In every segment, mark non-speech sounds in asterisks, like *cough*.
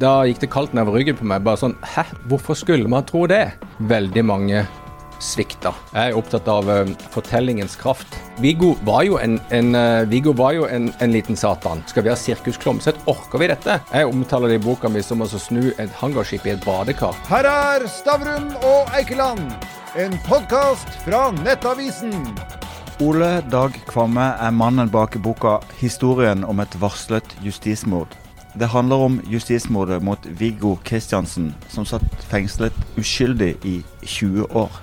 Da gikk det kaldt nedover ryggen på meg. Bare sånn Hæ, hvorfor skulle man tro det? Veldig mange svikter. Jeg er opptatt av uh, fortellingens kraft. Viggo var jo en, en, uh, Viggo var jo en, en, liten satan. Skal vi ha sirkusklomsett, orker vi dette? Jeg omtaler det i boka mi som å snu et hangarskip i et badekar. Her er Stavrum og Eikeland, en podkast fra Nettavisen. Ole Dag Kvamme er mannen bak boka 'Historien om et varslet justismord'. Det handler om justismordet mot Viggo Kristiansen, som satt fengslet uskyldig i 20 år.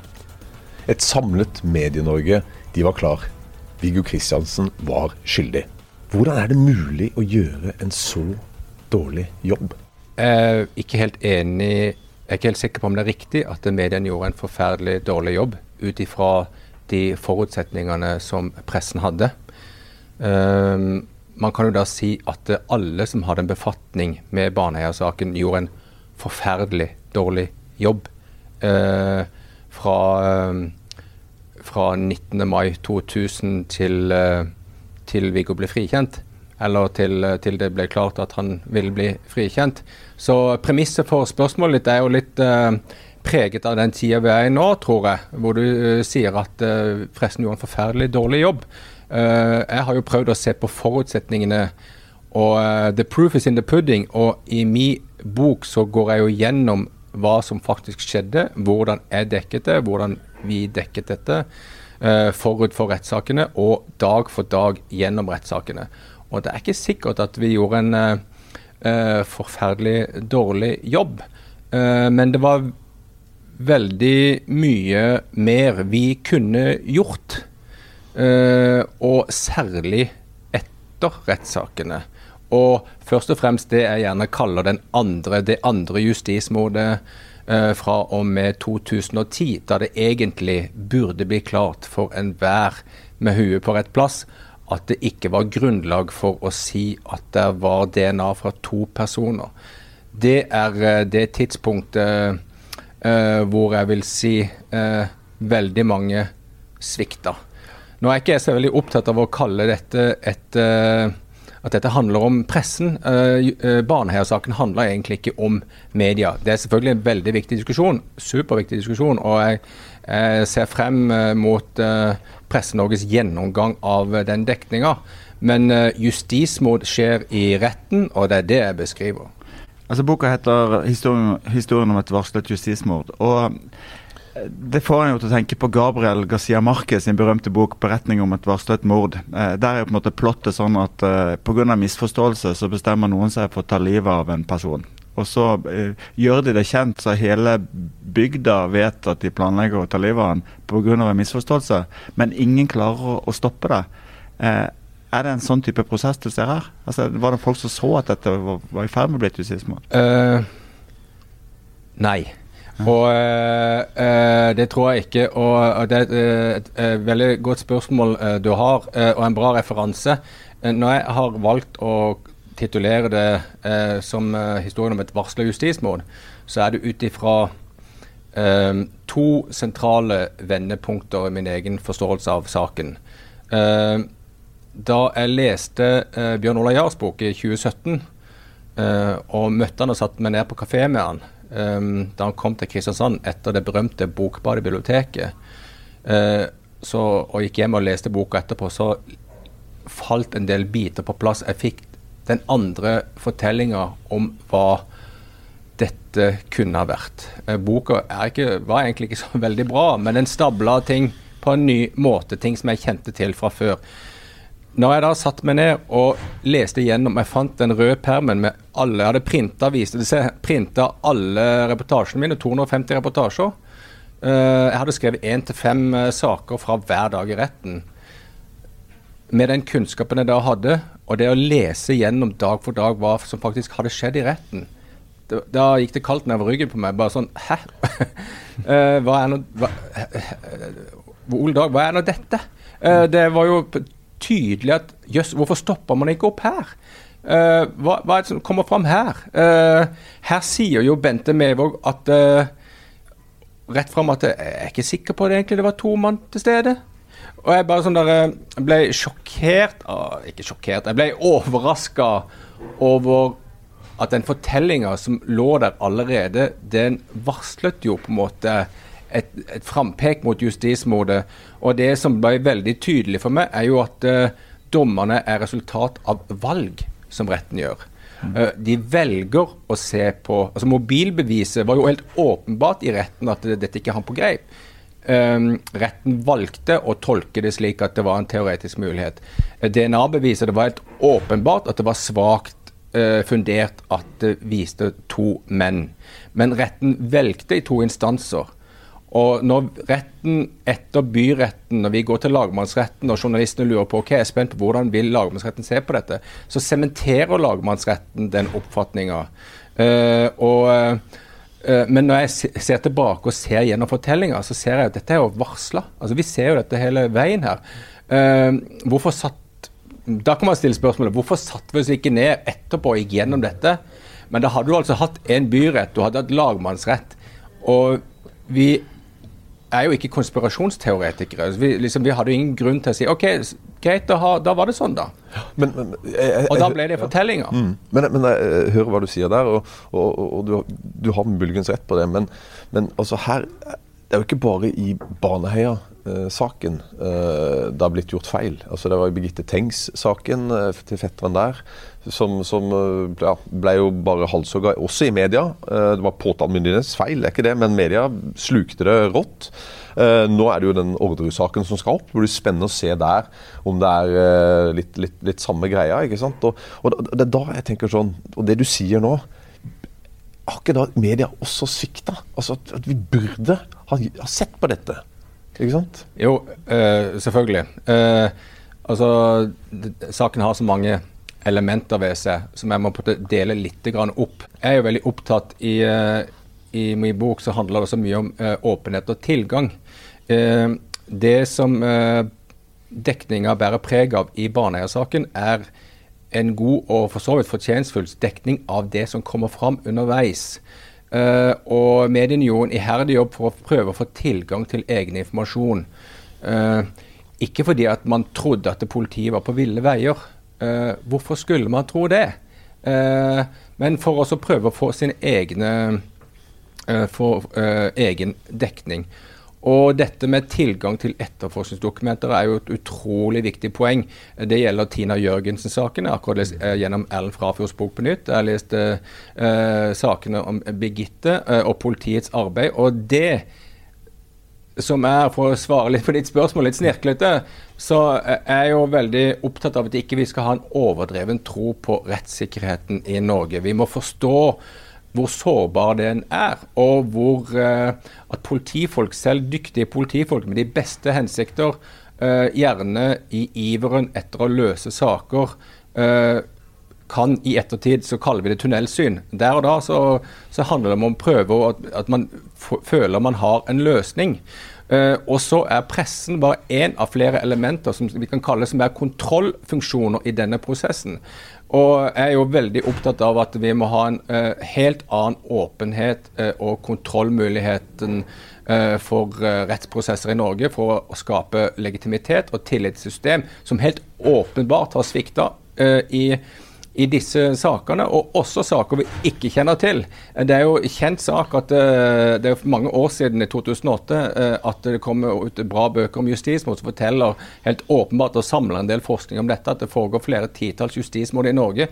Et samlet Medie-Norge de var klar. Viggo Kristiansen var skyldig. Hvordan er det mulig å gjøre en så dårlig jobb? Jeg er ikke helt enig Jeg er ikke helt sikker på om det er riktig at mediene gjorde en forferdelig dårlig jobb ut ifra de forutsetningene som pressen hadde. Um, man kan jo da si at alle som hadde en befatning med Baneheia-saken, gjorde en forferdelig dårlig jobb. Eh, fra eh, fra 19. mai 2000 til, eh, til Viggo ble frikjent. Eller til, eh, til, det ble klart at han ville bli frikjent. Så premisset for spørsmålet ditt er jo litt uh, preget av den tida vi er i nå, tror jeg. Hvor du uh, sier at pressen gjorde en forferdelig dårlig jobb. Jeg har jo prøvd å se på forutsetningene, og the proof is in the pudding. Og i min bok så går jeg jo gjennom hva som faktisk skjedde, hvordan jeg dekket det, hvordan vi dekket dette uh, forut for rettssakene og dag for dag gjennom rettssakene. Og det er ikke sikkert at vi gjorde en uh, forferdelig dårlig jobb, uh, men det var veldig mye mer vi kunne gjort. Og særlig etter rettssakene. Og først og fremst det jeg gjerne kaller den andre, det andre justismordet Eh, fra og med 2010, da det egentlig burde bli klart for enhver med huet på rett plass at det ikke var grunnlag for å si at det var DNA fra to personer. Det er uh, det tidspunktet eh, hvor jeg vil si eh, veldig mange svikta. Nå er ikke jeg så veldig opptatt av å kalle dette et at dette handler om pressen. Uh, Baneheia-saken handler egentlig ikke om media. Det er selvfølgelig en veldig viktig diskusjon, superviktig diskusjon. og jeg, jeg ser frem mot Presse-Norges gjennomgang av den dekninga. Men justismord skjer i retten, og det er det jeg beskriver. Altså Boka heter 'Historien om et varslet justismord'. og det får en jo til å tenke på Gabriel Garcia Marquez sin berømte bok 'Beretning om et varslet mord'. Eh, der er jo på en måte plottet sånn at eh, pga. misforståelse så bestemmer noen seg for å ta livet av en person. Og så eh, gjør de det kjent, så hele bygda vet at de planlegger å ta livet av han pga. en misforståelse. Men ingen klarer å, stoppe det. Eh, er det en sånn type prosess du ser her? Altså, var det folk som så at dette var, var i ferd med å bli et justismord? Uh, nei. Og uh, det tror jeg ikke. Og, det er et, veldig godt spørsmål uh, du har, uh, og en bra referanse. når jeg har valgt å titulere det som historien om et varsla justismord, så er det ut ifra to sentrale vendepunkter i min egen forståelse av saken. da jeg leste Bjørn Ola Jahrs bok i 2017, og møtte han og satte meg ned på kafé med han um, da han kom til Kristiansand etter det berømte Bokbadet biblioteket, uh, så, og gikk hjem og leste boka etterpå, så falt en del biter på plass. Jeg fikk den andre fortellinga om hva dette kunne ha vært. Uh, boka ikke, var egentlig ikke så *laughs* veldig bra, men den stabla ting på en ny måte, ting som jeg kjente til fra før. Når jeg da satte meg ned og leste gjennom Jeg fant den røde permen med alle Jeg hadde printa viste det seg, printa alle reportasjene mine, 250 reportasjer. Uh, jeg hadde skrevet én til fem uh, saker fra hver dag i retten. Med den kunnskapen jeg da hadde, og det å lese gjennom dag for dag hva som faktisk hadde skjedd i retten, da, gikk det kaldt nedover ryggen på meg. Bare sånn Hæ? uh, hva er nå Ole Dag, hva er nå dette? det var jo tydelig at jøss, hvorfor stopper man ikke opp her? Uh, hva, hva, er det som kommer fram her? Uh, her sier jo Bente Mevåg at uh, rett fram at jeg er ikke sikker på det egentlig det var to mann til stede. Og jeg bare sånn der, ble sjokkert Ikke sjokkert, jeg ble overraska over at den fortellinga som lå der allerede, den varslet jo på en måte et, et frampek mot justismordet. Og det som ble veldig tydelig for meg, er jo at uh, dommerne er resultat av valg som retten gjør. Uh, de velger å se på altså Mobilbeviset var jo helt åpenbart i retten at dette ikke er han på greip. Um, retten valgte å tolke det slik at det var en teoretisk mulighet. DNA-beviset det var helt åpenbart at det var svakt fundert at det viste to menn. Men retten velgte i to instanser. Og når retten etter byretten, når vi går til lagmannsretten og journalistene lurer på hva er spent på hvordan vil lagmannsretten se på dette, så sementerer lagmannsretten den oppfatninga. Uh, og uh, men når jeg ser tilbake og ser gjennom fortellinga, så ser jeg at dette er jo varsla. Altså, vi ser jo dette hele veien her. Uh, hvorfor satt Da kan man stille spørsmålet hvorfor satte vi oss ikke ned etterpå og gikk gjennom dette? Men da hadde du altså hatt en byrett, du hadde hatt lagmannsrett. Og vi er jo ikke konspirasjonsteoretikere. Vi, liksom, vi, hadde jo ingen grunn til å si OK, greit, da, da var det sånn, da. Men, men, jeg, jeg, og da ble det fortellinger. Ja. Mm. Men, men, jeg hører hva du sier der, og, og, og du, du, har muligens rett på det. Men, altså her Det er jo ikke bare i Baneheia-saken uh, det har blitt gjort feil. Altså Det var Birgitte Tengs-saken uh, til fetteren der som, som eh, ja, ble jo bare halshogga også i media. Eh, det var påtalemyndighetens feil, det er ikke det, men media slukte det rått. Eh, nå er det jo den Orderud-saken som skal opp. Det blir spennende å se der om det er litt, litt, litt samme greia. ikke sant? Og, og, det er da jeg tenker sånn Og det du sier nå Har ikke da media også svikta? Altså at, vi burde ha, sett på dette. Ikke sant? Jo, øh, selvfølgelig. Uh, altså, saken har så mange elementer ved seg som jeg må dele litt opp. Jeg er jo veldig opptatt i, eh, i min bok så handler det så mye om uh, åpenhet og tilgang. Uh, det som uh, dekninga bærer preg av i Baneheia-saken, er en god og for så vidt fortjenstfull dekning av det som kommer fram underveis. Uh, og mediene gjorde en iherdig jobb for å prøve å få tilgang til egen informasjon. Uh, ikke fordi at man trodde at politiet var på ville veier, Uh, hvorfor skulle man tro det? Men for å prøve å få sin egne for, egen dekning. Og dette med tilgang til etterforskningsdokumenter er jo et utrolig viktig poeng. Det gjelder Tina Jørgensen-saken. Jeg akkurat lest gjennom Ellen Frafjords bok på nytt. Jeg har lest sakene om Birgitte og politiets arbeid. Og det som er, for å svare litt på ditt spørsmål, litt snirklete, så er jeg jo veldig opptatt av at ikke vi skal ha en overdreven tro på rettssikkerheten i Norge. Vi må forstå hvor sårbar den er, og hvor uh, at politifolk, selv dyktige politifolk med de beste hensikter, uh, gjerne i iveren etter å løse saker, uh, kan i ettertid så kaller vi det tunnelsyn. Der og da så, så handler det om å prøve at, at man føler man har en løsning. Uh, og så er pressen bare én av flere elementer som vi kan kalle som er kontrollfunksjoner i denne prosessen. Og jeg er jo veldig opptatt av at vi må ha en uh, helt annen åpenhet uh, og kontrollmuligheten for rettsprosesser i Norge for å skape legitimitet og tillitssystem som helt åpenbart har svikta i i disse sakene, og også saker vi ikke kjenner til. Det er jo kjent sak at uh, det er mange år siden, i 2008, uh, eh, at det kommer ut bra bøker om justismord som forteller helt åpenbart og samler en del forskning om dette, at det foregår flere titalls justismord i Norge.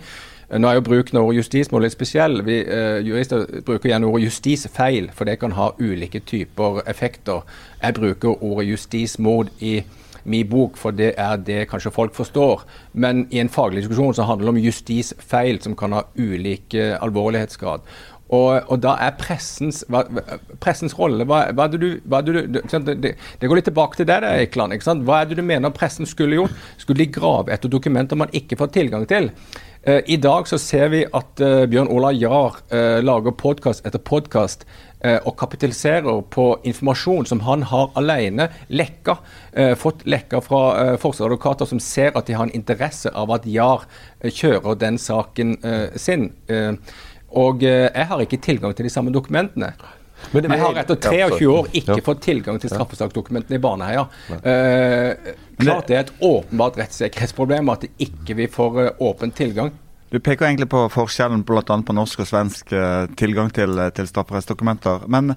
Uh, nå er jo bruken av ordet justismord litt spesiell. Vi Jurister bruker gjerne ordet justisfeil, for det kan ha ulike typer effekter. Jeg bruker ordet justismord i min bok, for det er det kanskje folk forstår. Men i en faglig diskusjon så handler det om justisfeil som kan ha ulik uh, alvorlighetsgrad. Og, og, da er pressens, pressens rolle hva, hva du, hva du, det, det, går litt tilbake til deg, Eikeland. Hva er det du mener pressen skulle gjort? Skulle de grave etter dokumenter man ikke får tilgang til? Uh, I dag så ser vi at uh, Bjørn Ola Jahr uh, lager podkast etter podkast og kapitaliserer på informasjon som han har alene lekka. fått lekka fra forsvarsadvokater som ser at de har en interesse av at Jahr kjører den saken sin. Og jeg har ikke tilgang til de samme dokumentene. Men jeg har etter 23 år ikke fått tilgang til straffesaksdokumentene i Baneheia. Eh, klart det er et åpenbart rettssikkerhetsproblem at ikke vi får uh, åpen tilgang. Du peker egentlig på forskjellen bl.a. på norsk og svensk uh, tilgang til, til strafferettsdokumenter. Men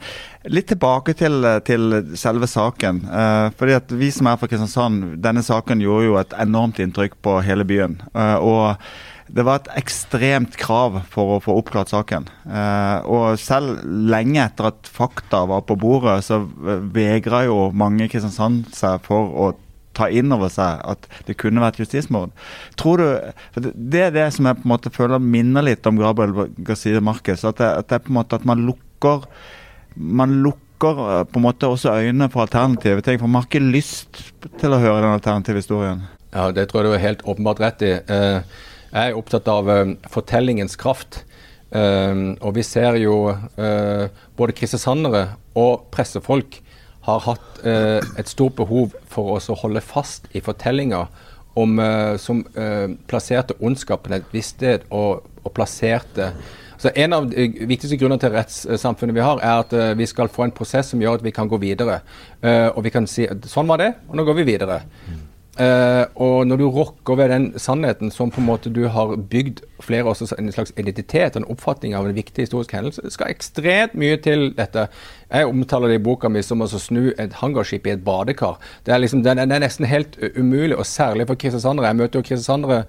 litt tilbake til, til selve saken. Eh, fordi at Vi som er fra Kristiansand, denne saken gjorde jo et enormt inntrykk på hele byen. Eh, og det var et ekstremt krav for å få oppklart saken. og selv lenge etter at fakta var på bordet, så vegra jo mange i Kristiansand seg for å ta inn over seg at det kunne vært justismord. Tror du, for Det er det som jeg på en måte føler minner litt om Gabriel Gazide Marquez. At, det, at, det er på en måte at man lukker man lukker eh, på en måte også øynene for alternative ting. For man har ikke lyst til å høre den alternative historien. Ja, Det tror jeg du er helt åpenbart rett i. Eh, jeg er opptatt av uh, fortellingens kraft. Og vi ser jo både kristiansandere og pressefolk har hatt et stort behov for oss å holde fast i fortellinger om, som plasserte ondskapen et visst sted, og, og plasserte så En av de viktigste grunnene til rettssamfunnet vi har, er at uh, vi skal få en prosess som gjør at vi kan gå videre. Uh, og vi kan si sånn var det, og nå går vi videre. Mm. Uh, og når du rokker ved den sannheten som på en måte du har bygd flere også en slags identitet og en oppfatning av en viktig historisk hendelse, skal ekstremt mye til dette. Jeg omtaler det i boka mi som å snu et hangarskip i et badekar. Det er, liksom, det er, nesten helt umulig, og særlig for kristiansandere. Jeg møter jo kristiansandere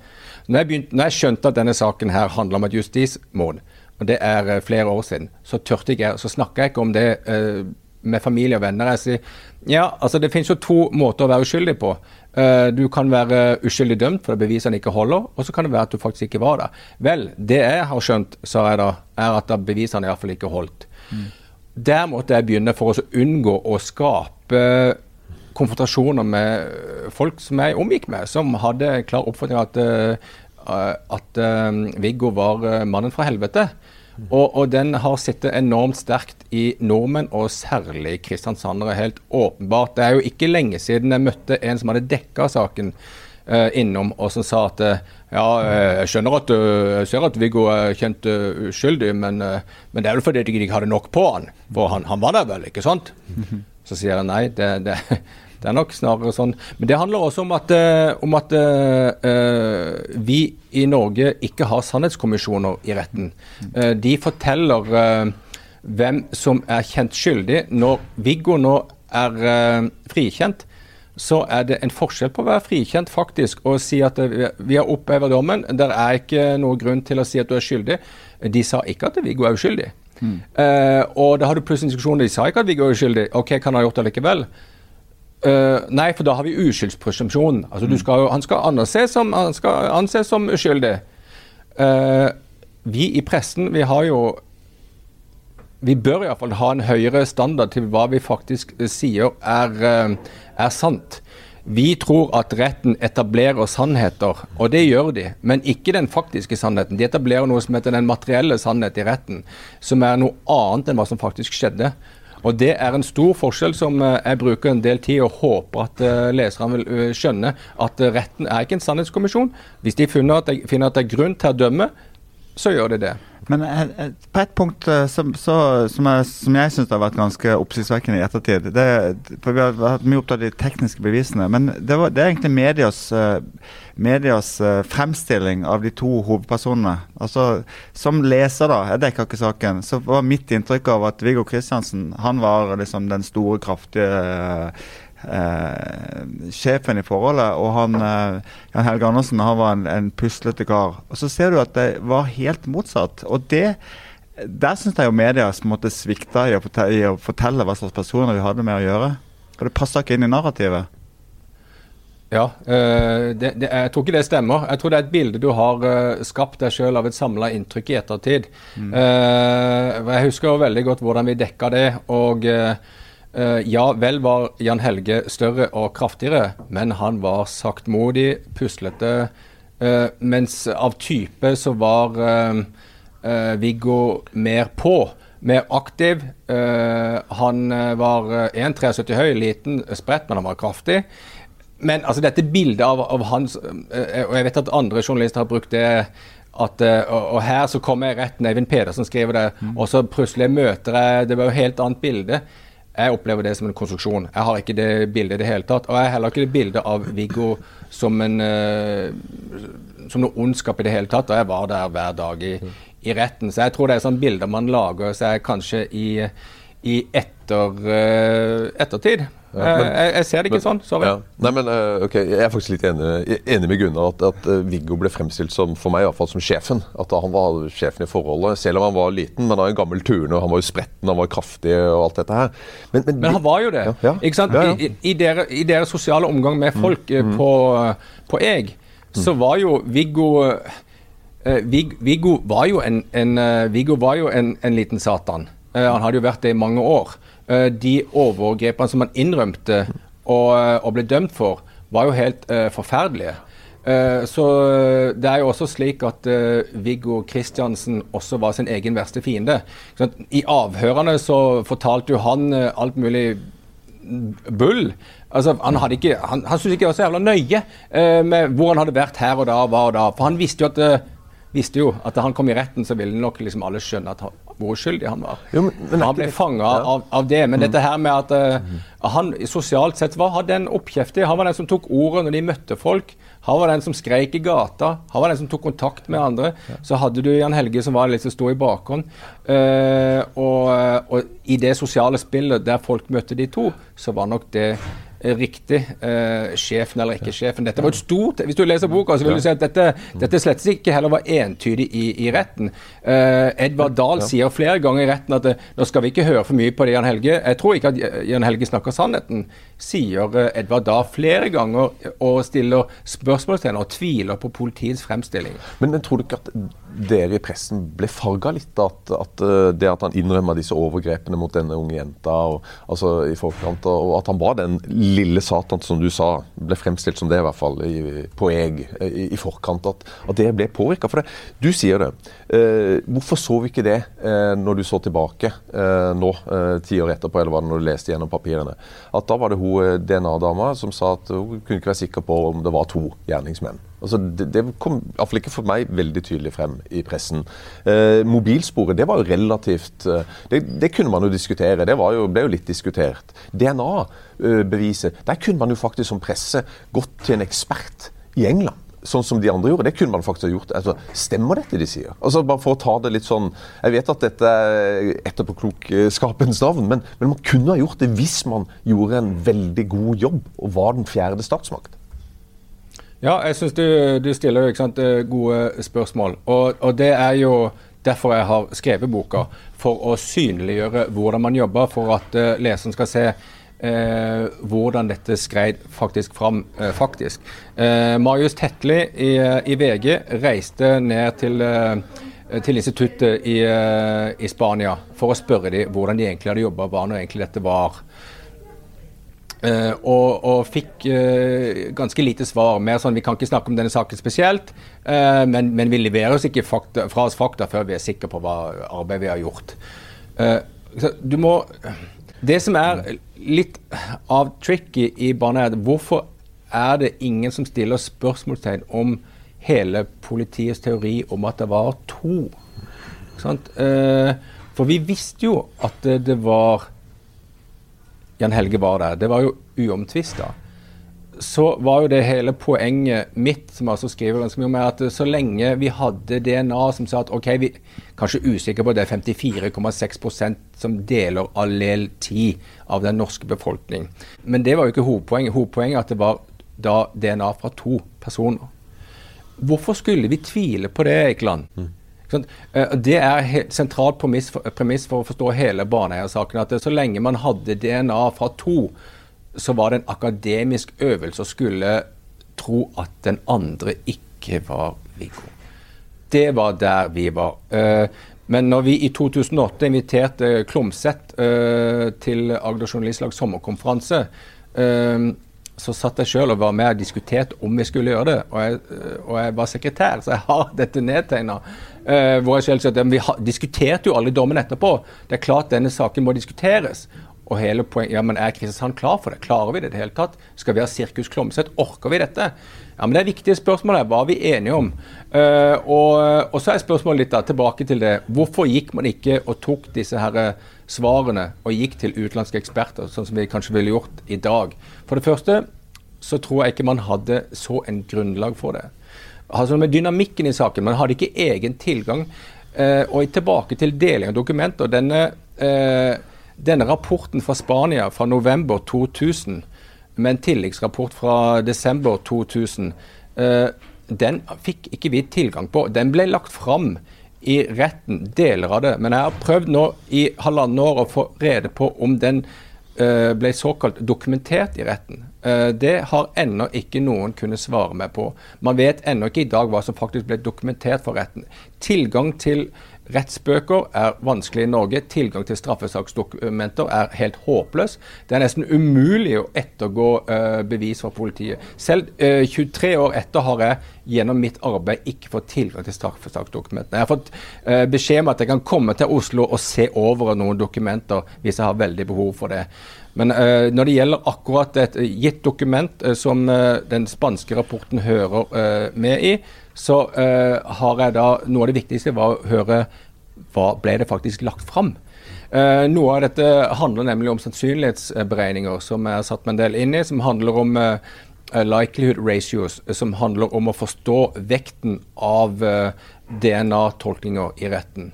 når, når, jeg skjønte at denne saken her handler om et justismord, og det er uh, flere år siden, så tørte ikke jeg, så snakka jeg ikke om det uh, med familie og venner. Jeg sier ja, altså det finnes jo to måter å være uskyldig på. Uh, du kan være uskyldig dømt fordi bevisene ikke holder, og så kan det være at du faktisk ikke var der. Vel, det jeg har skjønt, sa jeg da, er at bevisene iallfall ikke holdt. Mm. Der måtte jeg begynne for å unngå å skape konfrontasjoner med folk som jeg omgikk med, som hadde klar oppfatning av at, uh, at uh, Viggo var mannen fra helvete. Og, og, den har sittet enormt sterkt i nordmenn, og særlig kristiansandere. Helt åpenbart. Det er jo ikke lenge siden jeg møtte en som hadde dekka saken eh, innom, og som sa at uh, ja, eh, jeg skjønner at jeg ser at Viggo er kjent uskyldig, men, men, det er vel fordi de ikke hadde nok på han. For han, han var der vel, ikke sant? *laughs* Så sier jeg nei, det, det, det er nok snarere sånn. Men det handler også om at, uh, om at uh, vi i Norge ikke har sannhetskommisjoner i retten. Uh, de forteller hvem som er kjent skyldig. Når Viggo nå er frikjent, så er det en forskjell på å være frikjent faktisk og si at vi har opphevet dommen. Det er ikke noe grunn til å si at du er skyldig. De sa ikke at Viggo er uskyldig. Mm. og da har du plutselig en diskusjon de sa ikke at Viggo er uskyldig. OK, kan han ha gjort det likevel? Uh, nei, for da har vi uskyldspresumpsjon. Altså, mm. skal, han, skal anses som, han skal anses som uskyldig. Uh, vi i pressen, vi har jo Vi bør iallfall ha en høyere standard til hva vi faktisk sier er, er sant. Vi tror at retten etablerer sannheter, og det gjør de. Men ikke den faktiske sannheten. De etablerer noe som heter den materielle sannhet i retten, som er noe annet enn hva som faktisk skjedde. Og Det er en stor forskjell som eh, jeg bruker en del tid og håper at uh, leserne vil uh, skjønne. At retten er ikke en sannhetskommisjon. Hvis de finner at det er grunn til å dømme, så gjør de det. Men på et punkt som, så, som, jeg, som jeg syns har vært ganske oppsiktsvekkende i ettertid det, for Vi har vært mye opptatt av de tekniske bevisene, men det, var, det er egentlig medias medias fremstilling av de to hovedpersonene. Altså, Som leser, da, jeg dekker ikke saken, så var mitt inntrykk av at Viggo Kristiansen han var liksom den store, kraftige uh, sjefen i forholdet. Og han, eh, Jan Helge Andersen han var en, en puslete kar. Og Så ser du at det var helt motsatt. og det der syns jeg jo media måtte svikta i å, i å fortelle hva slags personer vi hadde med å gjøre. Og det passa ikke inn i narrativet. Ja, uh, det, det, jeg tror ikke det stemmer. Jeg tror det er et bilde du har uh, skapt deg sjøl av et samla inntrykk i ettertid. Mm. Uh, jeg husker jo veldig godt hvordan vi dekka det. Og ja, vel var Jan Helge større og kraftigere, men han var saktmodig, puslete. mens av type så var Viggo mer på mer aktiv. Han var 1,73 høy, liten, spredt, men han var kraftig. Men altså, dette bildet av, av hans eh, Og jeg vet at andre journalister har brukt det at, eh, og, og, her så kommer jeg rett Eivind Pedersen skriver det, mm. og så plutselig møter jeg Det var jo et helt annet bilde. Jeg opplever det som en konstruksjon. Jeg har ikke det bildet i det hele tatt. Og jeg har heller ikke det bildet av Viggo som, en, uh, som noe ondskap i det hele tatt. Og jeg var der hver dag i, i retten. Så jeg tror det er sånne bilder man lager seg kanskje i, i etter, uh, ettertid. Ja, men, jeg, jeg, ser det ikke men, sånn. Sorry. Ja. Nei, men, uh, okay, jeg er faktisk litt enig, enig med Gunnar at, at Viggo ble fremstilt som for meg i hvert fall som sjefen. At han var sjefen i forholdet, selv om han var liten. Men han var en gammel turner, han var jo spretten, han var kraftig og alt dette her. Men, men, han var jo det. Ja, ikke sant? I, i, dere, I, deres sosiale omgang med folk mm. på, på Eg, mm. så var jo Viggo uh, Viggo var jo en, en, Viggo var jo en, en liten satan. Han hadde jo vært det i mange år. Eh, de overgrepene som han innrømte og, eh, og, ble dømt for, var jo helt uh, forferdelige. Så det er jo også slik at Viggo Kristiansen også var sin egen verste fiende. I avhørene så fortalte jo han alt mulig bull. Altså, han hadde ikke, han, han syntes ikke det var så jævla nøye med hvor han hadde vært her og da hva og da. For han visste jo at visste jo at da han kom i retten, så ville nok liksom alle skjønne at hvor uskyldig han var. Jo, men, men han ble fanga ja. av, av, det. Men mm. dette her med at uh, han sosialt sett var en oppkjeftig. Han var den som tok ordet når de møtte folk. Han var den som skreik i gata. Han var den som tok kontakt med andre. Ja. Så hadde du Jan Helge som var litt som sto i bakhånd. Uh, og, og, i det sosiale spillet der folk møtte de to, så var nok det riktig eh, sjefen eller ikke sjefen. Dette var et stort, Hvis du leser boka, så vil du si at dette, dette slett ikke heller var entydig i, i retten. Eh, Edvard Dahl sier flere ganger i retten at uh, nå skal vi ikke høre for mye på det Jan Helge. Jeg tror ikke at Jan Helge snakker sannheten, sier Edvard Dahl flere ganger og stiller spørsmålstegn og tviler på politiets fremstilling. Men, men tror du ikke at dere i pressen ble farga litt? At, at det at han innrømma disse overgrepene mot denne unge jenta og, altså i forkant, og at han var den lille Satan, som du sa, ble fremstilt som det, i hvert fall i, på eg i, i forkant, at, at, det ble påvirka. For det, du sier det. Eh, hvorfor så vi ikke det eh, når du så tilbake eh, nå, eh, ti år etterpå, eller var det når du leste gjennom papirene? At da var det hun eh, DNA-dama som sa at hun kunne ikke være sikker på om det var to gjerningsmenn. Altså, det, det kom iallfall ikke for meg veldig tydelig frem i pressen. Eh, mobilsporet det var jo relativt eh, det, det, kunne man jo diskutere. Det jo, ble jo litt diskutert. DNA-beviset, der kunne man jo faktisk som presse gått til en ekspert i England sånn som de andre gjorde. Det kunne man faktisk ha gjort. Altså, stemmer dette de sier? Altså, bare for å ta det litt sånn, Jeg vet at dette er etterpåklokskapens navn, men, men man kunne ha gjort det hvis man gjorde en veldig god jobb og var den fjerde statsmakt. Ja, jeg syns du, du, stiller sant, eh, gode spørsmål. Og, og, det er jo derfor jeg har skrevet boka. For å synliggjøre hvordan man jobber, for at uh, leseren skal se uh, hvordan dette skreid faktisk fram. Uh, faktisk. Marius Tetli i, i, VG reiste ned til til instituttet i, i, Spania for å spørre dem hvordan de egentlig hadde jobba, hva nå egentlig dette var. Uh, og, og, fikk uh, ganske lite svar. Mer sånn vi kan ikke snakke om denne saken spesielt, uh, men, men, vi leverer oss ikke fakta, fra oss fakta før vi er sikre på hva arbeidet vi har gjort. du må Det som er litt av tricky i barnehage hvorfor er det ingen som stiller spørsmålstegn om hele politiets teori om at det var to? for vi visste jo at det, det var Jan Helge var der. Det var jo uomtvista. Så var jo det hele poenget mitt, som altså skriver ganske mye om, at så lenge vi hadde DNA som sa at OK, vi er kanskje usikre på det er 54,6% som deler allel 10 av den norske befolkning. Men det var jo ikke hovedpoenget. Hovedpoenget er at det var da DNA fra to personer. Hvorfor skulle vi tvile på det, Eikeland? Mm. Eh, det er et sentralt for, premiss for, å forstå hele Baneheia-saken. At så lenge man hadde DNA fra to, så var det en akademisk øvelse å skulle tro at den andre ikke var Viggo. Det var der vi var. Eh, men når vi i 2008 inviterte Klomsæt eh, til Agder Journalistlags sommerkonferanse, så satt jeg sjøl og var med og diskuterte om vi skulle gjøre det. Og jeg, og jeg var sekretær, så jeg har *laughs* dette nedtegna. Uh, hvor jeg selv at Vi diskuterte jo alle dommen etterpå. Det er klart denne saken må diskuteres. Og hele poenget, ja, men Er Kristiansand klar for det? Klarer vi det i det hele tatt? Skal vi ha Sirkus Klomsæt? Orker vi dette? Ja, men Det er viktige spørsmål. Hva er vi enige om? Uh, og, og, så er spørsmålet litt da, tilbake til det. Hvorfor gikk man ikke og tok disse her eh, svarene og gikk til utenlandske eksperter, sånn som vi kanskje ville gjort i dag? For det første så tror jeg ikke man hadde så en grunnlag for det. Altså med dynamikken i saken. Man hadde ikke egen tilgang. Uh, og tilbake til deling av dokumenter. Denne uh, denne rapporten fra Spania fra november 2000, med en tilleggsrapport fra desember 2000, eh, den fikk ikke vi tilgang på. Den ble lagt fram i retten, deler av det. Men jeg har prøvd nå i halvannet år å få rede på om den eh, ble såkalt dokumentert i retten. Eh, det har ennå ikke noen kunnet svare meg på. Man vet ennå ikke i dag hva som faktisk ble dokumentert for retten. Tilgang til Rettsbøker er vanskelig i Norge. Tilgang til straffesaksdokumenter er helt håpløs. Det er nesten umulig å ettergå uh, bevis fra politiet. Selv uh, eh, 23 år etter har jeg gjennom mitt arbeid ikke fått tilgang til straffesaksdokumentene. Jeg har fått beskjed om at jeg kan komme til Oslo og se over noen dokumenter hvis jeg har veldig behov for det. Men uh, når det gjelder akkurat et gitt dokument uh, som uh, den spanske rapporten hører med i, så har jeg da Noe av det viktigste var å høre hva ble det faktisk lagt fram. noe av dette handler nemlig om sannsynlighetsberegninger, som jeg har satt meg en del inn i, som handler om likelihood ratios, som handler om å forstå vekten av DNA-tolkninger i retten.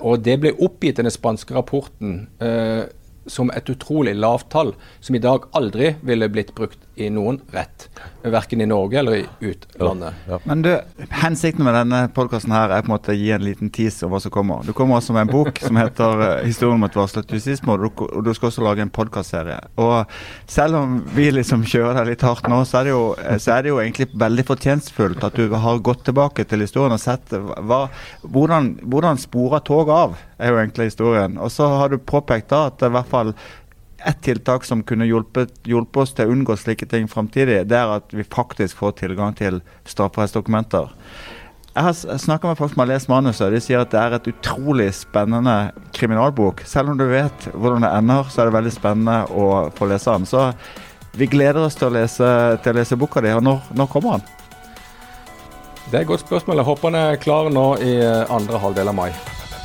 og det ble oppgitt i den spanske rapporten som et utrolig lavt tall, som i dag aldri ville blitt brukt i noen rett. Verken i Norge eller i utlandet. Ja, ja. Men du, Hensikten med denne podkasten er på en måte å gi en liten tease om hva som kommer. Du kommer også med en bok som heter uh, 'Historien om et varslet justismord', og du skal også lage en podkastserie. Og selv om vi liksom kjører deg litt hardt nå, så er, det jo, eh, så er det jo egentlig veldig fortjenstfullt at du har gått tilbake til historien og sett hva, hvordan, hvordan sporer toget av, er jo egentlig historien. Og så har du påpekt da at det i hvert fall ett tiltak som kunne hjulpet, hjulpet, oss til å unngå slike ting framtidig, det er at vi faktisk får tilgang til strafferettsdokumenter. Jeg har snakka med folk som har lest manuset, og de sier at det er et utrolig spennende kriminalbok. Selv om du vet hvordan det ender, så er det veldig spennende å få lese den. Så vi gleder oss til å lese, til å lese boka di. Og når, når kommer den? Det er et godt spørsmål. Jeg håper den er klar nå i eh, andre halvdel av mai.